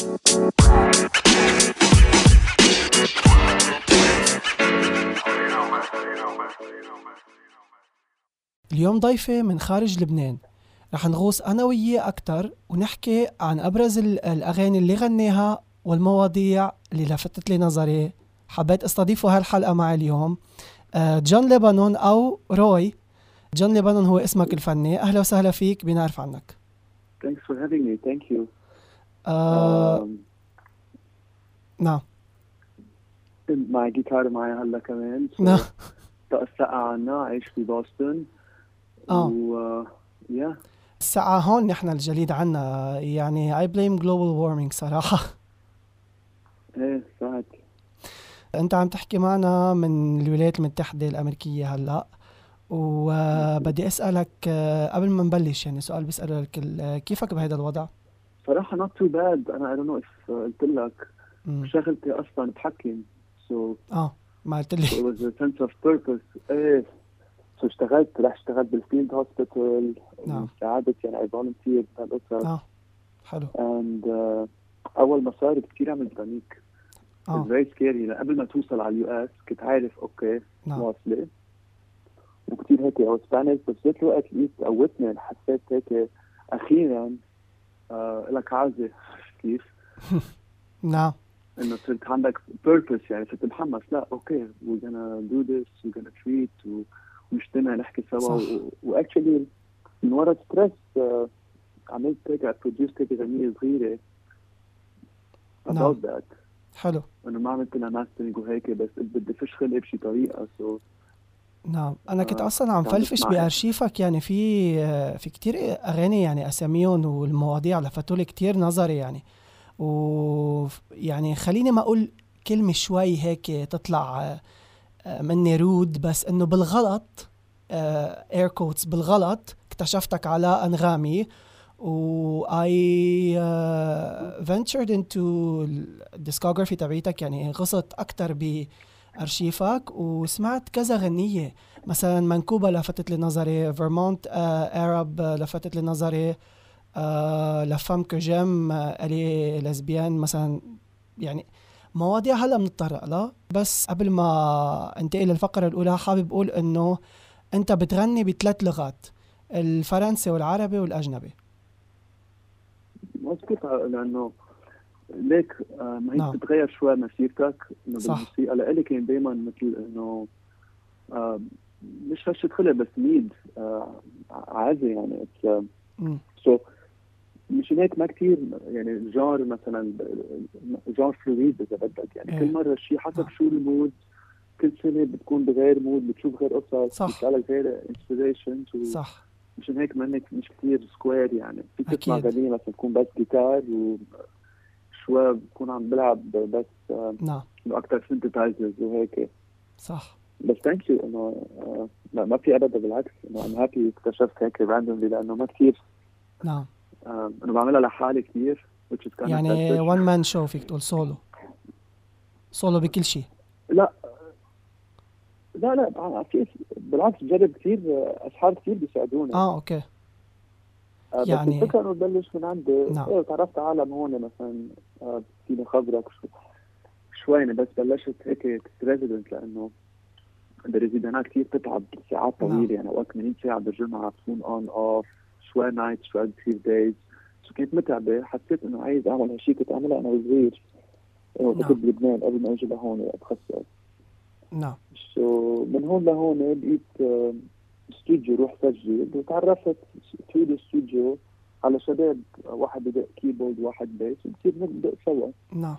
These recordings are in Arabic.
اليوم ضيفي من خارج لبنان. رح نغوص أنا وياه أكتر ونحكي عن أبرز الأغاني اللي غناها والمواضيع اللي لفتت لي نظري. حبيت أستضيفه هالحلقة معي اليوم آه، جون ليبانون أو روي. جون ليبانون هو اسمك الفني. أهلا وسهلا فيك بنعرف عنك. Thanks for having me. Thank you. آه نعم. مع جيتار معي هلا كمان. نعم. سقع عنا عايش في بوسطن. آه. و يا الساعة هون نحن الجليد عنا. يعني I blame global warming صراحة. إيه ساعات أنت عم تحكي معنا من الولايات المتحدة الأمريكية هلأ. وبدي أسألك آه، قبل ما نبلش يعني سؤال بيسأله الكل آه، كيفك بهذا الوضع؟ صراحة not too bad. أنا I don't know if قلت لك. شغلتي أصلا حكيم so آه ما قلت لي. it was a sense of purpose. إيه so اشتغلت رح اشتغلت بال field hospital نعم. ساعدت يعني I volunteered بهالقصص آه حلو. And uh, أول ما صار كثير عملت panic آه. Scary. لأن قبل ما توصل على ال US كنت عارف okay نعم. واصلة وكثير هيك I was panicked. بس بذات الوقت لقيت قوتني حسيت هيك أخيرا آه لك عازة كيف؟ نعم. إنه صرت عندك purpose يعني صرت محمس. لا okay we're gonna do this we're gonna treat و- ونجتمع نحكي سوا. و actually من ورا stress آه عملت هيك produced هيك اغنية صغيرة. نعم. that. حلو. إنه ما عملت لها mastering وهيك بس بدي فش خلقي بشي طريقة. so نعم. أنا كنت آه، أصلا عم فلفش. بأرشيفك يعني في آه، في كتير أغاني يعني أساميهم والمواضيع لفتوا لي كتير نظري يعني. و يعني خليني ما أقول كلمة شوي هيك تطلع آه، آه، مني rude بس إنه بالغلط air quotes بالغلط اكتشفتك على أنغامي. و I uh, ventured into الديسكوغرافي تبعيتك يعني غصت أكتر بأرشيفك وسمعت كذا غنية. مثلا منكوبة لفتت لي نظري فيرمونت أرب لفتت لي نظري آه لفام كو جيم آه، الي لزبيان مثلا يعني مواضيع هلا بنتطرق لها. بس قبل ما انتقل للفقرة الأولى حابب أقول إنه أنت بتغني بثلاث لغات الفرنسي والعربي والأجنبي. مزبوط لأنه ليك آه، ما هي نعم. بتتغير شوي مسيرتك صح. بالموسيقى لإلي كان دائما مثل إنه آه، مش فشة خلق بس need عادي يعني مم. so مشان هيك ما كثير يعني genre مثلا genre fluid إذا بدك يعني إيه. كل مرة شيء حسب نعم. شو ال mood كل سنة بتكون بغير mood بتشوف غير قصص صح. بيطلع لك غير inspirations صح مشان هيك منك مش كثير square يعني في تسمع. غنية مثلا تكون بس جيتار وشوي بكون عم بلعب بس آه، نعم. إنه أكثر synthesizers وهيك. صح. بس thank you إنه آه، لا ما في أبدا بالعكس إنه أنا happy اكتشفت هيك randomly لأنه ما كثير نعم. آه، إنه بعملها لحالي كثير يعني. one man show فيك تقول solo solo بكل شيء. لا لا لا في بالعكس بجرب كثير آه، اصحاب كثير بيساعدوني. آه okay. آه، بس يعني- الفكرة إنه تبلش من عندي نعم. إيه تعرفت على عالم هون مثلا آه، فيني خبرك شو شوي يعني بس بلشت هيك resident لأنه ال residency كثير بتتعب ساعات نعم. طويلة يعني اوقات 80 ساعة بالجمعة بكون on off شوي نايت شوي كثير دايز سو كانت متعبة حسيت إنه عايز أعمل هالشيء كنت اعملها أنا وصغير إيه، نعم. بلبنان قبل ما أجي لهون أتخصص نعم سو من هون لهون لقيت آه، استوديو روح سجل وتعرفت ثرو الاستوديو على شباب واحد بدق كيبورد واحد بيس وكثير ندق سوا نعم.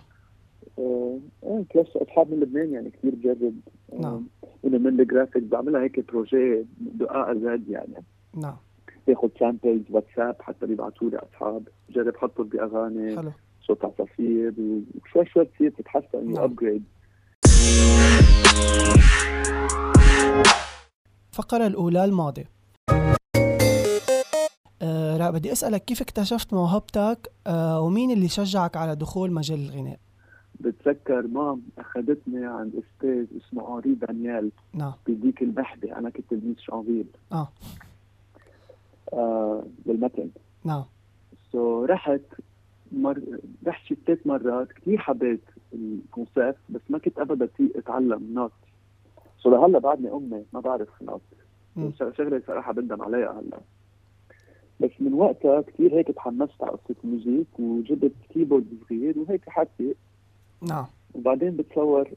آه، إيه بلس أصحاب من لبنان يعني كثير بجرب آه، نعم. إنه من الجرافيك بعملها هيك بروجي دقائق زاد يعني. نعم. باخذ samples واتساب حتى بيبعثوا لي أصحاب. بجرب حطهم بأغاني حلو. صوت عصافير وشوي شوي بتصير تتحسن نعم. الفقرة الأولى الماضي آه لا بدي أسألك كيف اكتشفت موهبتك؟ آه ومين اللي شجعك على دخول مجال الغناء؟ بتذكر mom أخذتني عند أستاذ اسمه انري دانيال نعم. بديك المحدي أنا كنت تلميذ شانفيل آه. آه بالمتن نعم. so رحت مر... رحت شي ثلاث مرات كثير حبيت ال concept بس ما كنت ابدا أتعلم note so لهلا بعدني أمي ما بعرف شغلة صراحة بندم عليها هلا. بس من وقتها كثير هيك تحمست على قصه ال music وجبت keyboard صغير وهيك حتى نعم. وبعدين بتصور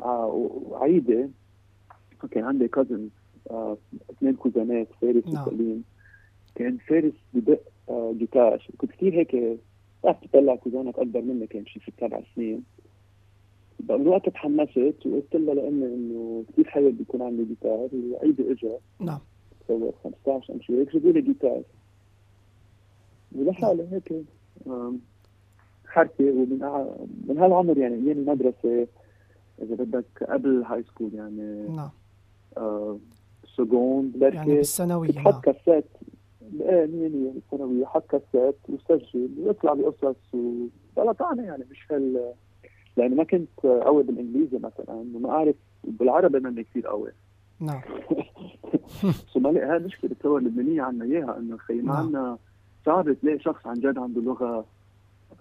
آه عيدة كان عندي cousin آه اثنين cousin ات فارس نعم. وسليم. كان فارس بدق آه جيتار كنت كثير هيك بتعرف تطلع كوزانك أكبر مني كان شي ست سبع سنين. وقت تحمست وقلت لها لامي إنه كثير حابب يكون عندي جيتار وعيدي اجى نعم. تصور 15 أم شي. هيك جابوا لي جيتار ولحالي هيك حركة. ومن من هالعمر يعني أيام المدرسة إذا بدك قبل هاي سكول يعني نعم. آه سكوند بركي يعني بالثانوية حط نعم. كاسات. إيه مية بالثانوية. حط كاسات وسجل ويطلع بقصص وبلطانه يعني مش هال لأنه ما كنت قوي بالإنجليزي مثلا وما أعرف بالعربي مني كثير قوي. نعم. صومالي هاي مشكله الثوره اللبنانيه عنا إياها إنه خي ما نعم. عندنا صعب تلاقي شخص عن جد عنده لغة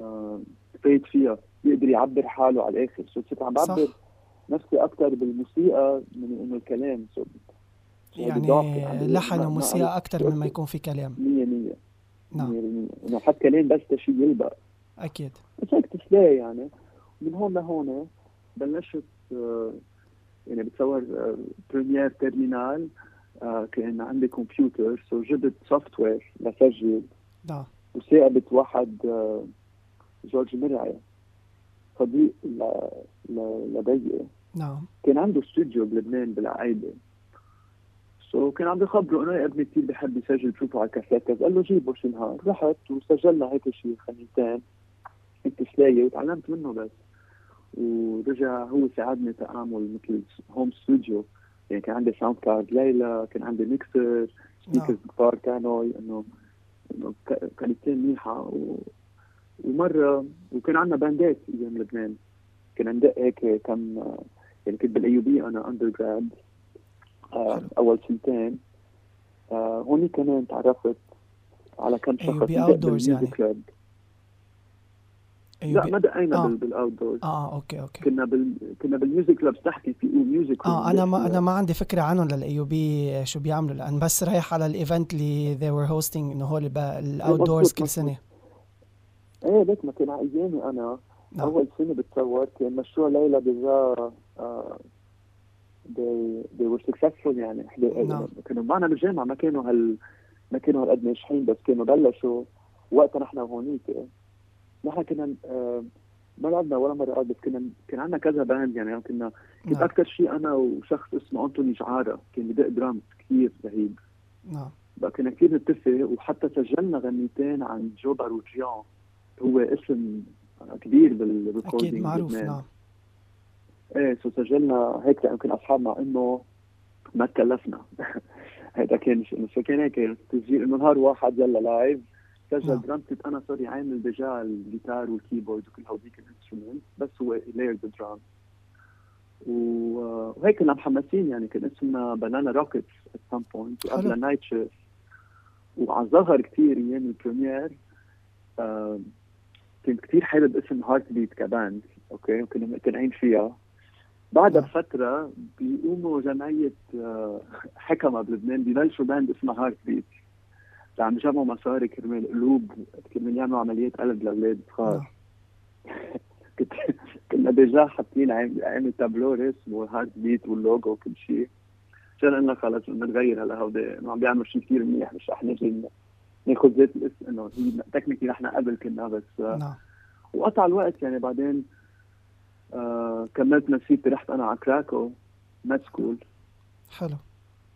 آه فايت فيها يقدر يعبر حاله على الآخر. so صرت عم بعبر نفسي أكثر بالموسيقى من إنه الكلام. so يعني لحن وموسيقى أكثر مما يكون في كلام. 100% نعم. إنه حط كلام بس شيء يلبق. أكيد. بس هيك تسلاي يعني. من هون لهون بلشت آه يعني بتصور آه première terminale آه كأن عندي كمبيوتر. so جبت software لسجل وساقبت واحد آه جورج مرعي صديق لبيي. نعم كان عنده استوديو بلبنان بالعقيده so so, كان عم بخبره إنه ابني كثير بحب يسجل بشوفه على الكاسيت. قال له جيبه شي نهار رحت وسجلنا هيك شي خميسين كنت تسلايه وتعلمت منه بس. ورجع هو ساعدني تعامل مثل home studio يعني كان عندي sound card ليلى كان عندي mixer speakers كبار كانوا إنه إنه كانت منيحه و... ومرة وكان عندنا band ات أيام لبنان. كنا ندق هيك كم يعني كنت بال AUB أنا undergrad آه أول سنتين. آه هوني كمان تعرفت على كم شخص AUB Outdoors يعني. club. لا ما دقينا آه. بال Outdoors آه okay okay كنا بال كنا بال music clubs تحكي في music آه أنا ما أنا ما عندي فكرة عنهم لل AUB شو بيعملوا لأن بس رايح على ال event اللي they were hosting إنه هو ال Outdoors كل سنة إيه ليك ما كان على ايامي أنا نعم. أول سنة بتصور كان مشروع ليلى déjà آه they, they were successful يعني نعم. كانوا معنا بالجامعة ما كانوا هال ما كانوا هالقد ناجحين بس كانوا بلشوا وقتها نحن هونيك نحن كنا آه ما لعبنا ولا مرة بس كنا كان عندنا كذا band يعني. كنا كنت نعم. أكثر شيء أنا وشخص اسمه أنتوني جعاره كان بدق درامز كثير رهيب. نعم. بقى كنا كثير نتفق وحتى سجلنا غنيتين عن جو باروجيان هو اسم كبير بال recording أكيد معروف نعم. إيه سو سجلنا هيك يمكن أصحابنا مع إنه ما تكلفنا. هيدا كان شو كان هيك تسجيل إنه نهار واحد يلا live سجل نعم. drum كنت أنا sorry عامل déjà الجيتار وال keyboard وكل هوديك ال instrument بس هو layered drum وهيك كنا محمسين يعني كان اسمنا Banana Rockets at some point وقبل Night Shift وعن ظهر كثير أيام ال première آه كنت كثير حابب اسم Heartbeat ك band okay؟ وكنا مقتنعين فيها. بعدها بفتره بيقوموا جمعية آه، حكمة بلبنان ببلشوا band اسمها Heartbeat عم يجمعوا مصاري كرمال قلوب كرمال يعملوا عمليات قلب لأولاد صغار كنت كنا déjà حاطين عامل تابلو رسم و Heartbeat واللوجو وكل شيء. عشان قلنا خلص بدنا نغير هلا هودي عم بيعملوا شيء كثير منيح مش رح نجي ناخذ ذات الاسم إنه هي technically نحن قبل كنا بس نعم. وقطع الوقت يعني بعدين آه كملت مسيرتي رحت أنا على كراكو مات سكول حلو.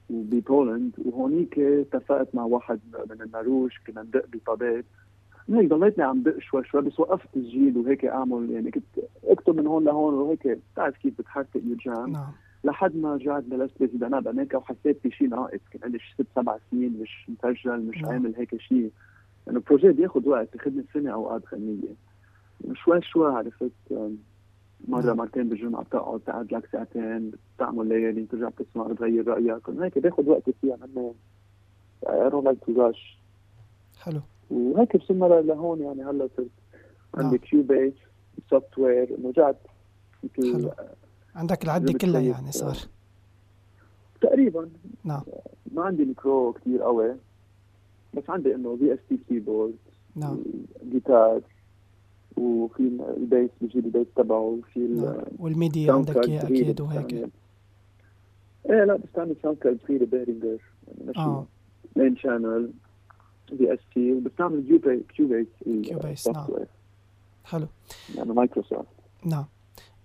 وببولند وهونيك اتفقت مع واحد من النروج كنا ندق بطابات. هيك ضليتني عم دق شوي شوي بس وقفت تسجيل وهيك أعمل يعني كنت أكتب من هون لهون وهيك بتعرف كيف بتحرك يوجان نعم. لحد ما رجعت بلشت بزبناب أمريكا وحسيت في شيء ناقص كان لي ست سبع سنين مش مسجل مش نعم. عامل هيك شيء لأنه يعني البروجي بياخذ وقت بياخذني سنة أوقات غنية. شوي شوي عرفت مره. مرتين بالجمعه بتقعد تقعد لك ساعتين بتعمل ليالي بترجع بتسمع بتغير رايك هيك بياخذ وقت فيها منه like too حلو وهيك وصلنا لهون يعني هلا صرت عندي Cubase software انه مثل عندك العده كلها يعني صار تقريبا نعم ما عندي ميكرو كثير قوي بس عندي انه VST keyboard نعم جيتار وفي ال bass بجيب ال bass تبعه وفي. وال MIDI عندك أكيد وهيك. إيه لا بستعمل sound card صغيره Behringer يعني آه. main channel VST وبستعمل Cubase Cubase Cubase نعم حلو. يعني مايكروسوفت نعم.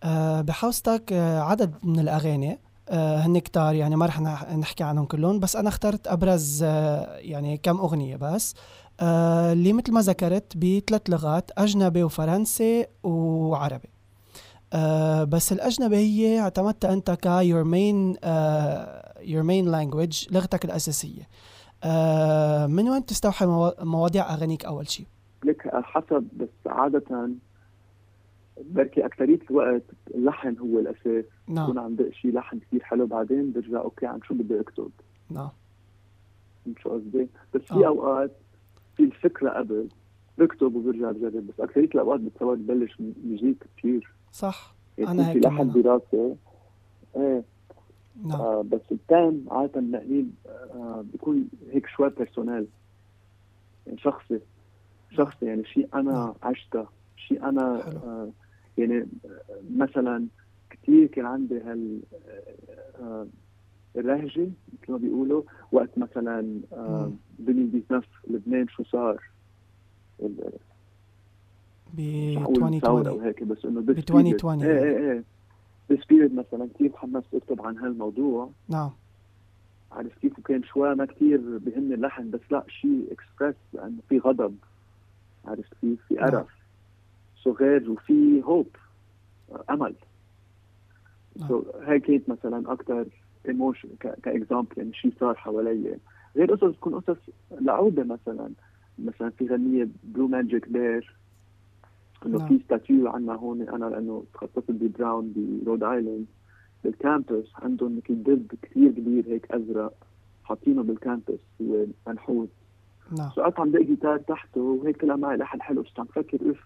أه بحوزتك آه، عدد من الأغاني أه هن كتار يعني ما رح نحكي عنهم كلهم بس أنا اخترت أبرز أه يعني كم أغنية بس. أه اللي مثل ما ذكرت بثلاث لغات أجنبي وفرنسي وعربي. أه بس الأجنبي هي اعتمدتها أنت ك your main uh, your main language لغتك الأساسية. أه من وين تستوحي مواضيع أغانيك أول شيء لك حسب بس عادة بركي اكثريه الوقت اللحن هو الأساس. نعم. بكون عم دق شيء لحن كثير حلو بعدين برجع أوكي عن شو بدي أكتب؟ نعم. شو قصدي؟ بس في آه. أوقات في الفكرة قبل بكتب وبرجع بجرب بس اكثريه الأوقات بتصور ببلش music كثير صح. يعني أنا هيك في لحن دراسة. إيه. نعم. آه بس ال thème عادة النقلين آه بيكون هيك شوي personnel يعني شخصي شخصي. يعني شيء أنا نعم. عشته شيء حلو. آه يعني مثلا كثير كان عندي هال آه الرهجه مثل ما بيقولوا وقت مثلا آه 2019 لبنان شو صار؟ ب 2020 وهيك بس إنه ب 2020 إيه إيه إيه. بس بيريد مثلا كثير تحمست أكتب عن هالموضوع؟ نعم. عارف كيف وكان شوي ما كثير بهمني اللحن بس لا شيء اكسبرس لأنه في غضب. عرفت كيف؟ في قرف. نعم. سو غير وفي هوب أمل. سو so, هاي كانت مثلا أكثر emotion ك example يعني شيء صار حوالي. غير قصص تكون قصص لعوبه مثلا. مثلا في غنية Blue Magic Bear إنه نعم. في statue عندنا هون أنا لأنه تخصصت ب Brown ب Rhode Island بال campus عندهم مثل دب كثير كبير هيك أزرق حاطينه بال campus هو منحوت. نعم. عم دق جيتار تحته وهيك طلع معي لحن حلو. صرت عم فكر إف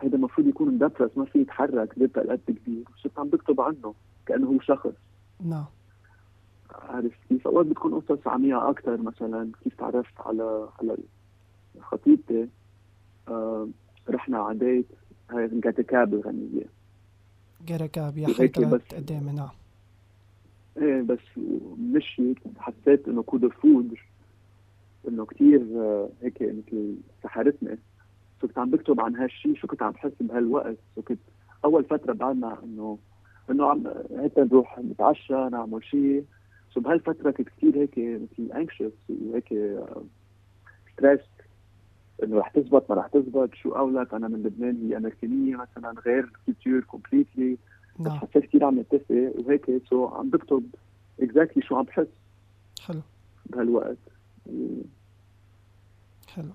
هيدا المفروض يكون مدبرس ما في يتحرك دب قد كبير. صرت عم بكتب عنه كأنه هو شخص. نعم. عارف كيف؟ أوقات بتكون قصص عميقه أكثر مثلا كيف تعرفت على على خطيبتي؟ آه رحنا على ديت هاي جاتكاب الغنية جاتكاب يا حي طلعت قدامي نعم. إيه بس مشيت حسيت إنه good mood إنه كثير آه، هيك مثل سحرتني. كنت عم بكتب عن هالشيء شو كنت عم بحس بهالوقت. كنت أول فترة بعدنا إنه إنه عم هيك نروح نتعشى نعمل شيء so بهالفترة كنت كثير هيك مثل anxious وهيك stress إنه رح تزبط ما رح تزبط شو أولك؟ أنا من لبنان هي أمريكانية مثلا غير culture completely بس نعم. حسيت كثير عم نتفق وهيك so عم بكتب exactly شو عم بحس حلو. بهالوقت. حلو.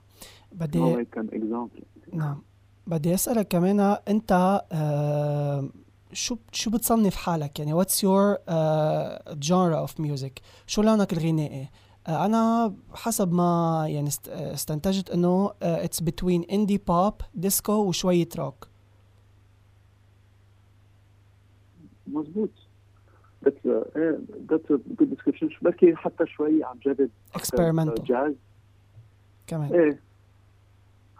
بدي كان example نعم. بدي أسألك كمان أنت آه شو شو بتصنف حالك؟ يعني what's your genre of music شو لونك الغنائي؟ آه، أنا حسب ما يعني استنتجت إنه it's between indie pop disco وشوية روك مزبوط that's a good description. بركي حتى شوي عم جرب experimental. jazz. كمان. إيه.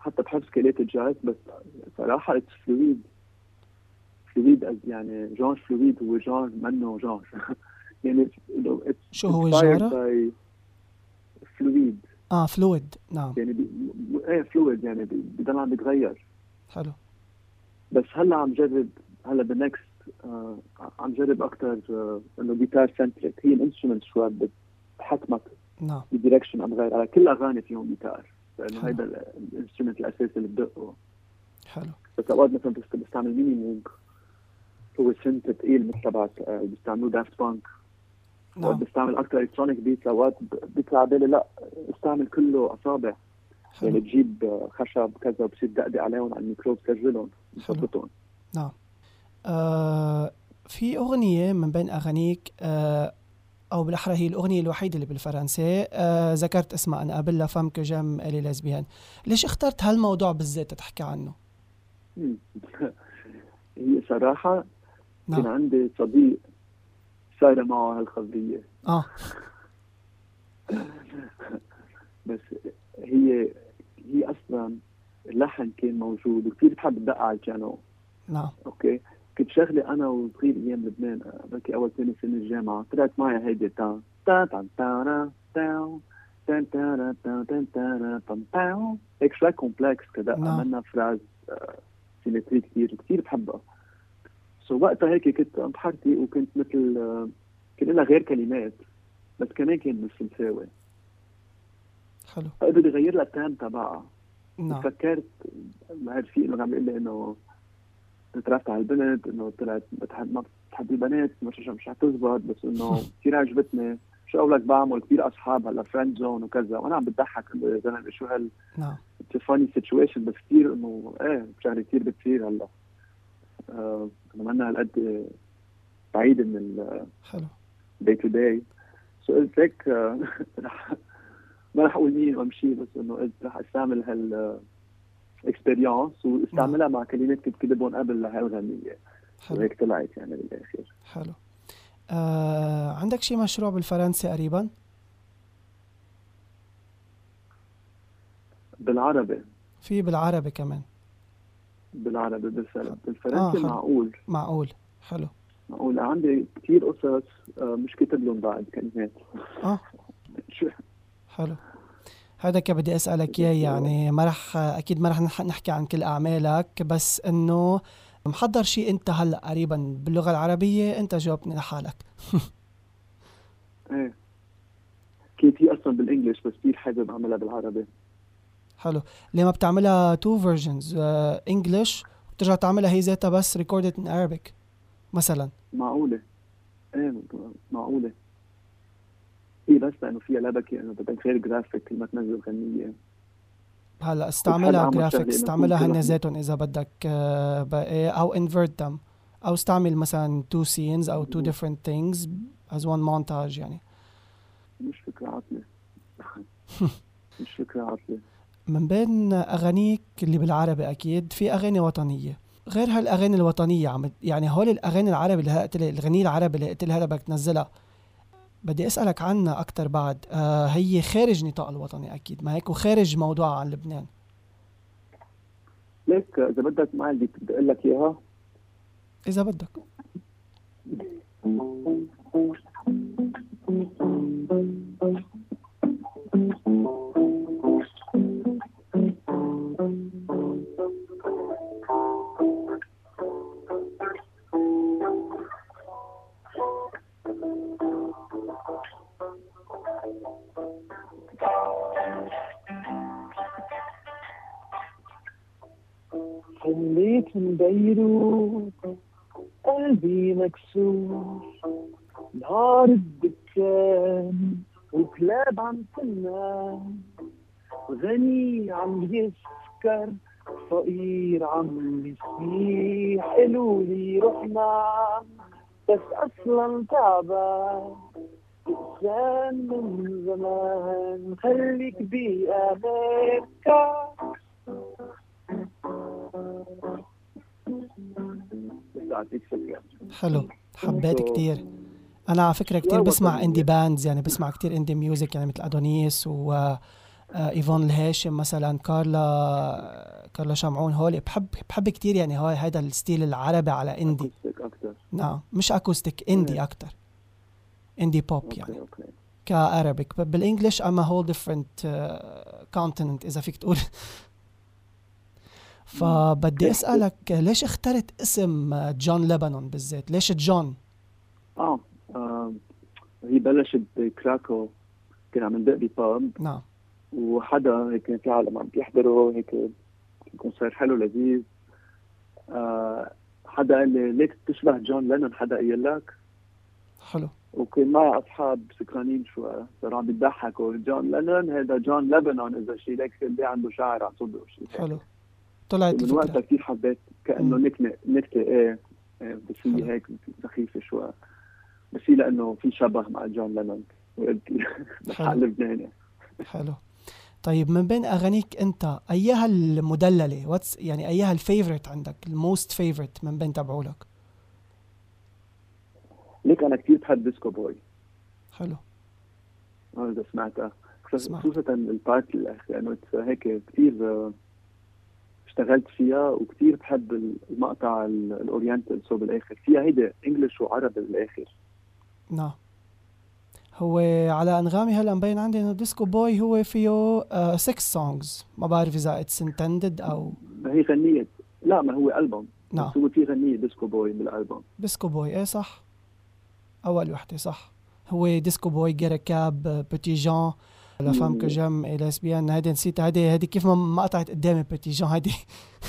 حتى بحب سكيلات الجاز بس صراحة it's fluid fluid يعني genre fluid هو genre منه genre يعني شو هو ال genre؟ fluid آه fluid نعم. يعني بي... إيه fluid يعني بضل عم بيتغير. حلو. بس هلا عم جرب هلا بال next آه عم جرب أكثر آه إنه guitar centric هي ال instrument شوي بحكمك نعم. ب direction عم غير. على كل أغاني فيهم جيتار لأنه هيدا ال instrument الاساسي اللي بدقه. حلو. بس أوقات مثلا بستعمل Minimoog هو synth ثقيل مثل تبعت آه بيستعملوه Daft Punk. نعم. بستعمل أكثر electronic beat أوقات بيطلع على بالي لا استعمل كله أصابع. حلو. يعني تجيب خشب كذا وبصير دقدق عليهم على الميكروب سجلهم مثبتهم نعم. آه في أغنية من بين أغانيك آه أو بالأحرى هي الأغنية الوحيدة اللي بالفرنسي. آه ذكرت اسمها أنا قبل La femme que j'aime elle est lesbienne ليش اخترت هالموضوع بالذات تحكي عنه؟ هي صراحة نعم. كان عندي صديق صار معه هالخبرية آه. بس هي هي أصلا اللحن كان موجود وكثير بحب تدق على البيانو نعم. أوكي؟ كنت شغلة أنا وصغير أيام لبنان بركي أول ثاني سنة الجامعة. طلعت معي هيدي تا تا تا تا تا تا تا تا تا تا تا تا. هيك شوي complex كذا نعم. عملنا phrase symétrie كثير كثير بحبها. so وقتها هيك كنت بحرتي وكنت مثل آه، كان لها غير كلمات بس كمان كان مش مساوي. حلو. فقدر يغير لها ال thème تبعها. نعم. فكرت رفيق إنه عم يقول لي إنه تعرفت على البنت إنه طلعت بتحب ما بتحب البنات مش مش حتزبط بس إنه كثير عجبتني شو أقول لك بعمل؟ كثير أصحاب هلا friend zone وكذا. وأنا عم بضحك إنه يا زلمة شو هال نعم. funny situation بس كثير إنه إيه شغله كثير بتصير هلا. آه منا هالقد بعيد من ال حلو. day to day so قلت لك ما رح أقول مين وأمشي بس إنه قلت رح أستعمل هال experience واستعملها مع كلمات كنت كتبهم قبل لهي الغنية حلو. وهيك طلعت يعني بالآخر. حلو. آه عندك شي مشروع بالفرنسي قريبا؟ بالعربي. في بالعربي كمان. بالعربي بالفرنسي آه،. معقول. معقول. حلو. معقول. عندي كثير قصص آه، مش كتب لهم بعد كلمات. آه. شو؟ حلو. هذا كان بدي أسألك إياه يعني ما رح أكيد ما رح نح- نحكي عن كل أعمالك بس إنه محضر شيء أنت هلأ قريبا باللغة العربية أنت جاوبني لحالك. إيه. كانت هي أصلا بال English بس كثير حابب اعملها بالعربي. حلو. ليه ما بتعملها two versions English وبترجع تعملها هي ذاتها بس recorded in Arabic مثلا؟ معقولة. إيه معقولة. هي بس لأنه فيها لبكة انه بدك غير جرافيك لما تنزل غنية هلا استعملها إنه استعملها هن ذاتهم إذا بدك آه، إيه، أو invert them. أو استعمل مثلا two scenes أو two different things as one montage يعني. مش فكرة عاطلة. مش فكرة عاطلة. من بين أغانيك اللي بالعربي أكيد في أغاني وطنية. غير هالأغاني الوطنية عم يعني هول الأغاني العربي اللي قلت لي الغنية العربي اللي قلت لي هلأ بدك تنزلها. بدي أسألك عنها أكثر بعد. آه هي خارج نطاق الوطني أكيد ما هيك؟ وخارج موضوع عن لبنان. ليك إذا بدك معي بدي بدي أقول لك إياها. إذا بدك. حليت من بيروت. قلبي مكسور. نهار الدكان وكلاب عم تنام. غني عم يسكر فقير عم يصيح قالوا لي روح نام بس أصلا تعبان. إنسان من زمان خليك بامريكا فكره حلو. حبيت كتير. أنا على فكرة كتير بسمع. indie bands يعني بسمع كتير indie music يعني مثل ادونيس و آه، ايفون الهاشم مثلا كارلا كارلا شمعون هول. بحب بحب كتير يعني هاي هذا ال style العربي على indie أكثر نعم. مش acoustic indie. أكتر. indie pop يعني. ك Arabic. بال English اما هول different continent إذا فيك تقول. فبدي أسألك ليش اخترت اسم جون لبنان بالذات؟ ليش جون؟ آه آه، هي بلشت بكراكو كان عم ندق ب pub نعم. وحدا هيك في عالم عم بيحضروا هيك concert حلو لذيذ. آه حدا قال لي ليك تشبه جون لينون حدا قال لك حلو. وكان معي أصحاب سكرانين شوي صاروا عم بيضحكوا جون لينون هذا جون لبنان إذا شيء ليك اللي عنده شعر على صدره شيء. حلو. طلعت من وقتها كثير حبيت كأنه. نكته نكتة إيه إيه، بس. هي هيك سخيفة شوي. بس هي لأنه في شبه مع جون لينون. وقلت حلو. لبناني حلو. طيب من بين أغانيك أنت أيها المدللة what's يعني أيها ال favorite عندك ال most favorite من بين تبعولك؟ ليك أنا كثير بحب Disco Boy. حلو. إذا سمعتها. سمعت. خصوصا ال part الأخير لأنه هيك كثير اشتغلت فيها وكثير بحب المقطع ال- ال oriental so بالآخر. فيها هيدا English وعربي بالآخر. نعم. هو على أنغامي هلأ مبين عندي إنه Disco Boy هو فيه 6 songs ما بعرف إذا it's intended أو ما هي غنية. لا ما هو ألبوم. نعم. بس هو في غنية Disco Boy بالألبوم. Disco Boy إيه صح. أول وحدة صح. هو ديسكو بوي جيرا كاب بوتي جان لا فام كو جيم اي ليسبيان. هيدي نسيتها هيدي هيدي كيف ما ما قطعت قدامي بوتي جان هيدي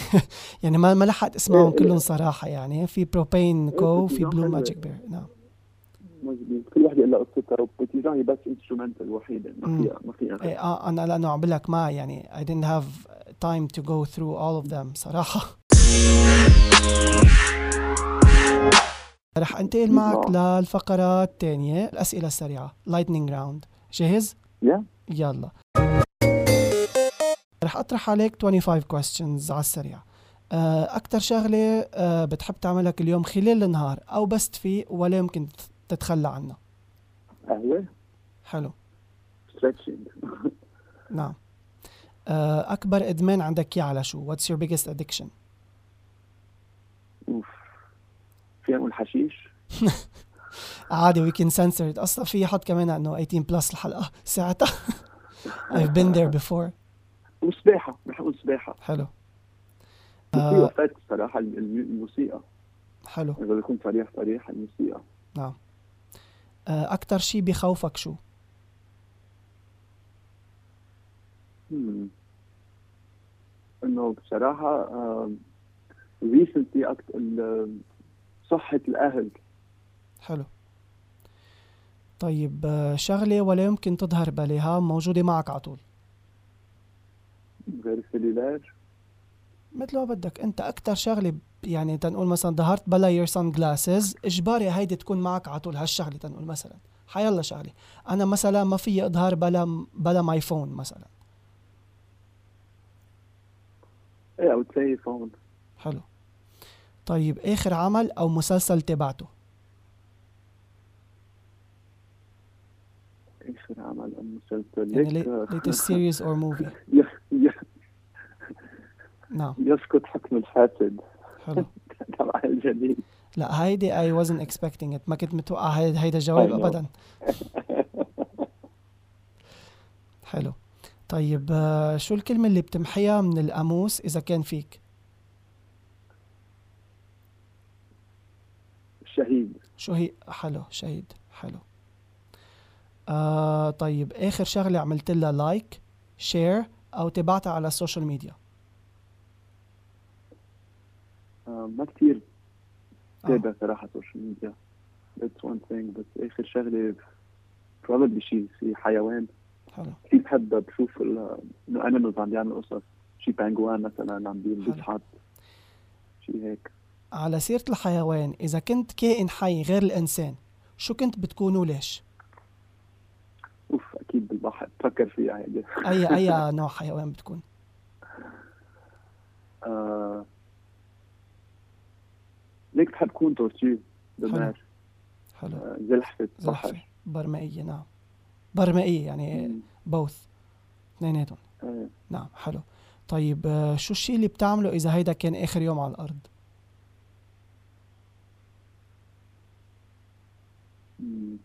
يعني ما ما لحقت أسمعهم إيه، كلهم إيه. صراحة يعني. في بروبين كو بوتي في بلو. ماجيك بير نعم. مزبوط كل وحدة لها قصتها وبتيجا هي بس انسترومنتال وحيدة ما. فيها ما فيها. إيه آه أنا لأنه عم بقول لك ما يعني. I didn't have time to go through all of them صراحة. رح أنتقل معك للفقرة الثانية. الأسئلة السريعة. Lightning راوند جاهز؟ يا يلا. رح أطرح عليك 25 questions على السريع. آه، أكتر شغلة آه، بتحب تعملها كل يوم خلال النهار أو بس تفيق ولا يمكن تت- تتخلى عنها قهوة. حلو. نعم. آه، أكبر إدمان عندك إياه على شو؟ What's your biggest addiction؟ أوف. فينا نقول حشيش؟ عادي وي كان سنسرد أصلا في حط كمان انه 18 plus الحلقة ساعتها. I've been there before. وسباحة بحب سباحة حلو. الموسيقى آه صراحة الم- الموسيقى. حلو. إذا بكون صريح صريح الموسيقى. نعم. آه أكتر شي بخوفك شو؟ Hmm. إنه بصراحة recently أكتر ال- صحة الأهل. حلو. طيب شغلة ولا يمكن تظهر بلاها موجودة معك على طول؟ غير ال cellular مثل ما بدك. انت أكتر شغلة ب- يعني تنقول مثلا ظهرت بلا your sunglasses إجباري هيدي تكون معك على طول هالشغلة تنقول مثلا. حيلا شغلة. أنا مثلا ما في أظهر بلا بلا my phone مثلا. إيه أو تلاقي phone حلو. طيب آخر عمل أو مسلسل تبعته؟ اخر عمل أم مسلسل يعني ليك late- latest series or movie. يس- يس- نعم. يسقط حكم الفاسد حلو. تبع الجديد لا هيدي I wasn't expecting it. ما كنت متوقع هيدا, هيدا الجواب. ابدا. حلو. طيب آه، شو الكلمة اللي بتمحيها من القاموس إذا كان فيك؟ الشهيد شو هي؟ حلو شهيد. حلو. آه طيب آخر شغلة عملت لها like share أو تبعتها على ال social media آه، ما كثير آه. تابع صراحة social media that's one thing بس آخر شغلة probably شي شي حيوان. حلو. كثير بحب بشوف ال- إنه animals عم بيعمل قصص. شي pingouin مثلا عم. بيزحط شي هيك. على سيرة الحيوان إذا كنت كائن حي غير الإنسان شو كنت بتكون وليش؟ أكيد بالبحر. بفكر فيها هيدي أي أي نوع حيوان بتكون؟ آه... ليك بحب كون tortue بالنار حلو. آه، زلحفة زلحفة. بحر. برمائية نعم. برمائية يعني. بوث اثنيناتهم. آه. نعم حلو. طيب آه، شو الشيء اللي بتعمله إذا هيدا كان آخر يوم على الأرض؟ مم.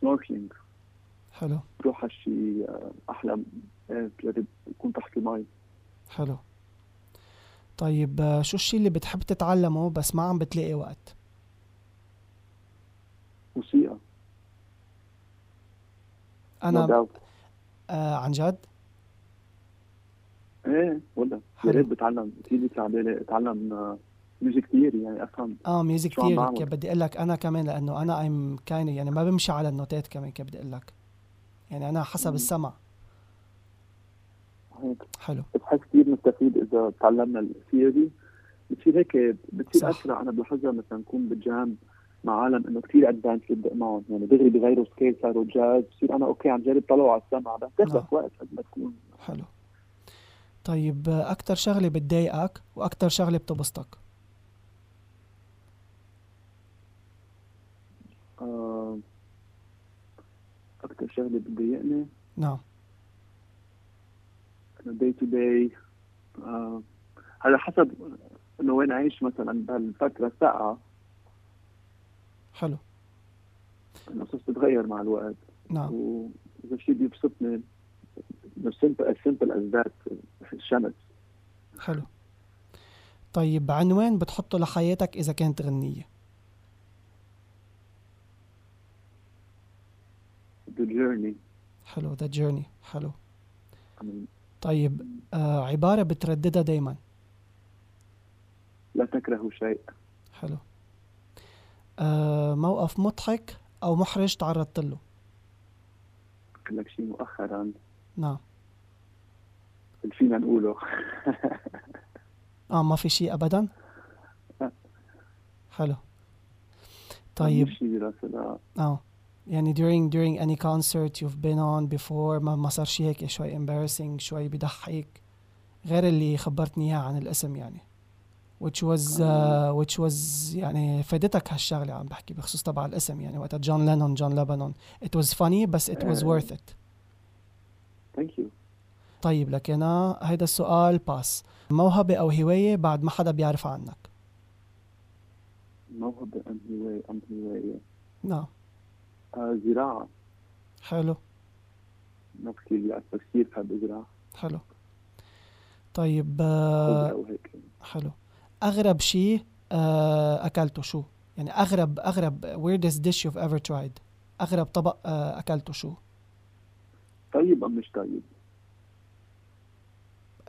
سنوركلينج حلو بروح على شي آه، أحلى آه، بجرب يكون تحت المي حلو طيب آه، شو الشيء اللي بتحب تتعلمه بس ما عم بتلاقي وقت؟ موسيقى أنا no doubt. آه عن جد؟ إيه ولا يا. ريت بتعلم بيطلع بالي اتعلم آه، music كثير يعني أفهم. آه music؟ كيف بدي أقول لك؟ أنا كمان لأنه أنا I'm kind يعني ما بمشي على النوتات كمان كيف بدي أقول لك؟ يعني أنا حسب مم. السمع. هيك. حلو. بتحس كثير مستفيد إذا تعلمنا ال theory بتصير هيك بتصير. أسرع. أنا بلاحظها مثلا نكون بال jam مع عالم إنه كثير advanced بدق معهم يعني دغري بغيروا scale صاروا جاز بصير أنا okay عم جرب طلعوا على السمع. بس. تاخذ وقت قد ما تكون. حلو. طيب أكتر شغلة بتضايقك وأكتر شغلة بتبسطك آه، أكثر شغله بتضايقني نعم. day to day على حسب إنه وين عايش مثلا بهالفترة الساقعه حلو. القصص بتتغير مع الوقت. نعم. وإذا شيء بيبسطني simple simple as that الشمس حلو. طيب عنوان بتحطه لحياتك إذا كانت غنية؟ جيرني حلو ذا جيرني حلو طيب آه عبارة بترددها دايما. لا تكرهوا شيء حلو آه موقف مضحك أو محرج تعرضت له. قلت لك شيء مؤخرا. نعم. اللي فينا نقوله. آه ما في شيء أبدا؟ لا. حلو طيب. شيء آه. يعني during during any concert you've been on before ما ما صار شيء هيك شوي embarrassing شوي بضحك غير اللي خبرتني اياه عن الاسم يعني. Which was uh, which was يعني فادتك هالشغلة عم بحكي بخصوص تبع الاسم يعني وقتها جون لينون جون لبنان it was funny بس it was آه. worth it. thank you طيب لك أنا هيدا السؤال باس موهبة أو هواية بعد ما حدا بيعرف عنك؟ موهبة أم هواية أم هواية. نعم. زراعة. حلو. ما كثير بس كثير بحب ازرع حلو. طيب حلو. أغرب شيء آه، أكلته شو؟ يعني أغرب أغرب weirdest dish you've ever tried. أغرب طبق آه، أكلته شو؟ طيب أم مش طيب؟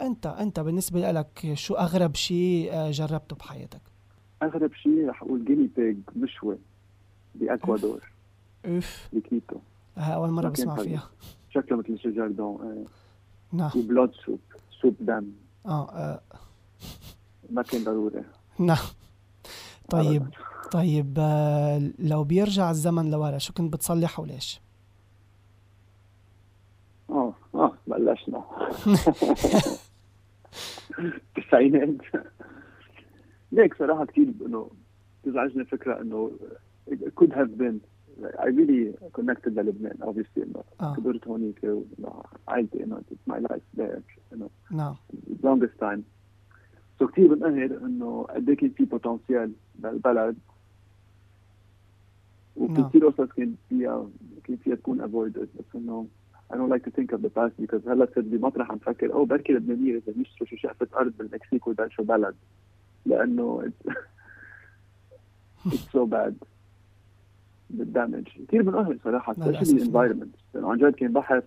أنت أنت بالنسبة لك شو أغرب شيء آه، جربته بحياتك؟ أغرب شيء رح أقول guinea pig مشوي بإكوادور. اوف بكيتو هاي اول مره بسمع. فيها شكله مثل جردون. نعم و blood soup soup دم آه ما كان ضروري نعم طيب. طيب آه، لو بيرجع الزمن لورا شو كنت بتصلح وليش؟ آه آه بلشنا. التسعينات ليك صراحة كثير إنه تزعجني فكرة إنه it could have been I really connected للبنان obviously انه آه كبرت هونيك وإنه عائلتي انه it's my life there انه نعم longest time. so كثير بنقهر إنه قد إيه كان في potential بالبلد وفي. كثير قصص كان فيها كان فيها تكون avoided بس إنه I don't like to think of the past because هلأ صرت بمطرح عم فكر أو بركي لبنانية إذا بيشتروا شي شقفة أرض بالمكسيك ويبلشوا بلد لأنه it's, it's so bad. بال damage كثير بنقهر especially the environment. لأنه عن جد كان بحر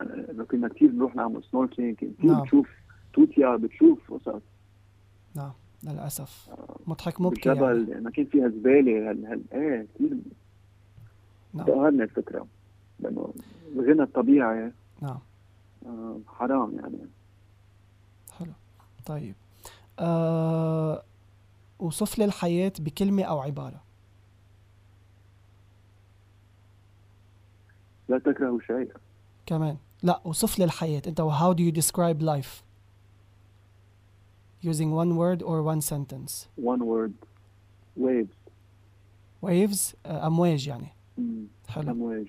انه كنا كثير نروح نعمل snorkeling كان كثير نعم. بتشوف توتيا بتشوف قصص نعم للأسف. آه، مضحك مبكي بالجبل يعني. ما كان فيها زبالة هال هال إيه كثير نعم. تقهرني الفكرة. لأنه الغنى الطبيعي نعم. آه، حرام يعني. حلو. طيب. آه وصف لي الحياة بكلمة أو عبارة. لا تكرهوا شيء كمان. لا وصف لي الحياة. أنت how do you describe life using one word or one sentence. One word. Waves. Waves آه أمواج يعني. مم. حلو. أمواج.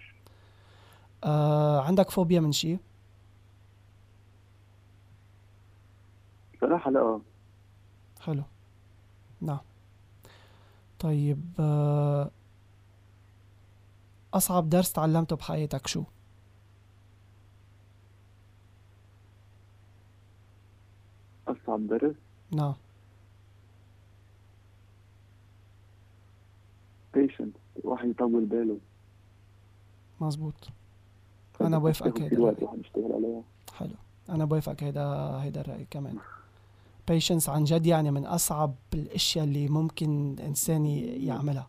آه عندك فوبيا من شيء؟ صراحة لا. حلو. نعم. طيب آه أصعب درس تعلمته بحياتك شو؟ أصعب درس؟ نعم. Patient الواحد يطول باله. مزبوط أنا بوافقك هيدا الرأي. عليها. حلو. أنا بوافقك هيدا هيدا الراي كمان. Patience عن جد يعني من أصعب الأشياء اللي ممكن إنسان ي- يعملها.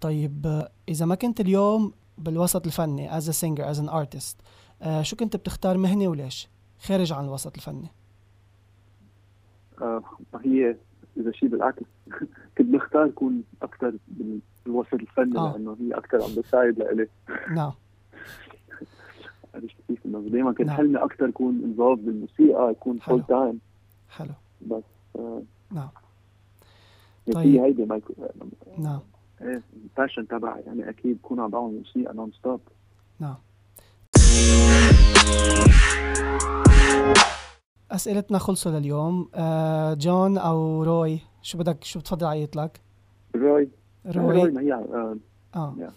طيب إذا ما كنت اليوم بالوسط الفني as a singer as an artist آه شو كنت بتختار مهنة وليش؟ خارج عن الوسط الفني. آه هي إذا شيء بالعكس. كنت بختار كون أكثر بالوسط الفني آه. لأنه هي أكثر عم بتساعد لإلي. نعم. عرفت كيف؟ إنه دائما كان نعم. حلمي أكثر كون involved بالموسيقى يكون. full time حلو. بس آه، نعم. هي طيب. هيدي ما يكون نعم. ال passion تبعي يعني أكيد بكون عم بعمل موسيقى non-stop نعم. أسئلتنا خلصوا لليوم. آه جون أو روي شو بدك شو بتفضل عيط لك؟ روي. روي. روي ما هي آه، آه. Yeah.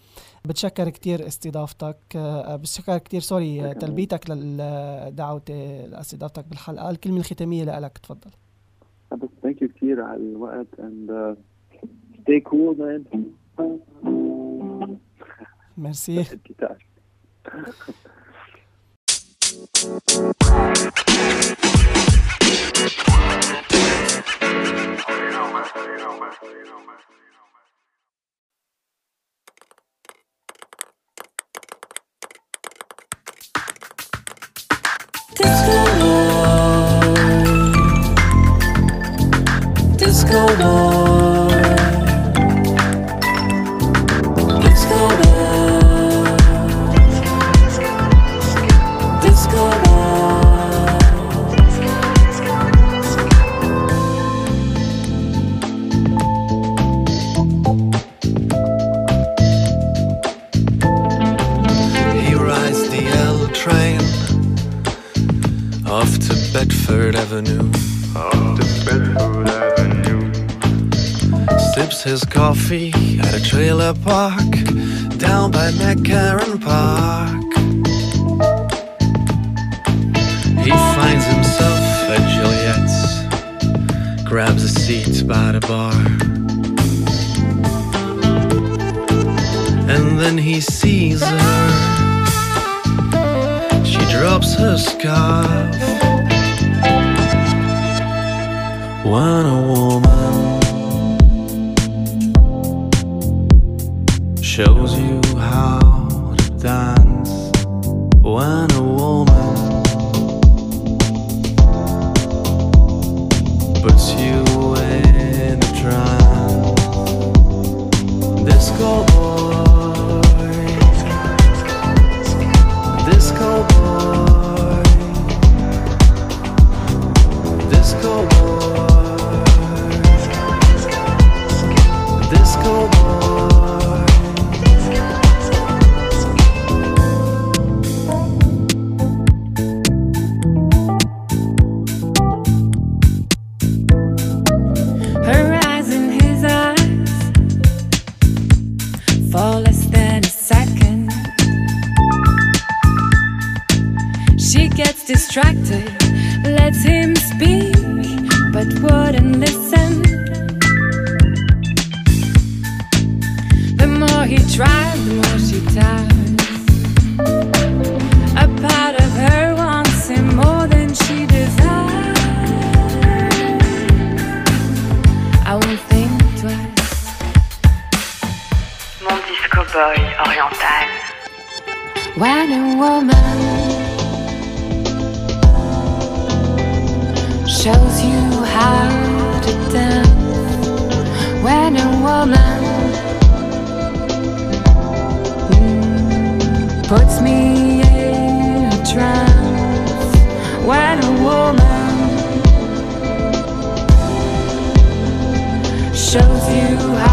بتشكر كتير استضافتك. آه بتشكر كتير sorry آه،. تلبيتك لدعوتي لاستضافتك بالحلقة. الكلمة الختامية لك تفضل. ثانك يو كثير على الوقت and C'était cool, man. Merci. Grabs a seat by the bar. And then he sees her. She drops her scarf. When a woman shows you how distracted, lets him speak, but wouldn't listen. The more he tries, the more she tires. A part of her wants him more than she desires. I won't think twice. Mon disco boy oriental. When a woman shows you how to dance, when a woman mm, puts me in a trance, when a woman shows you how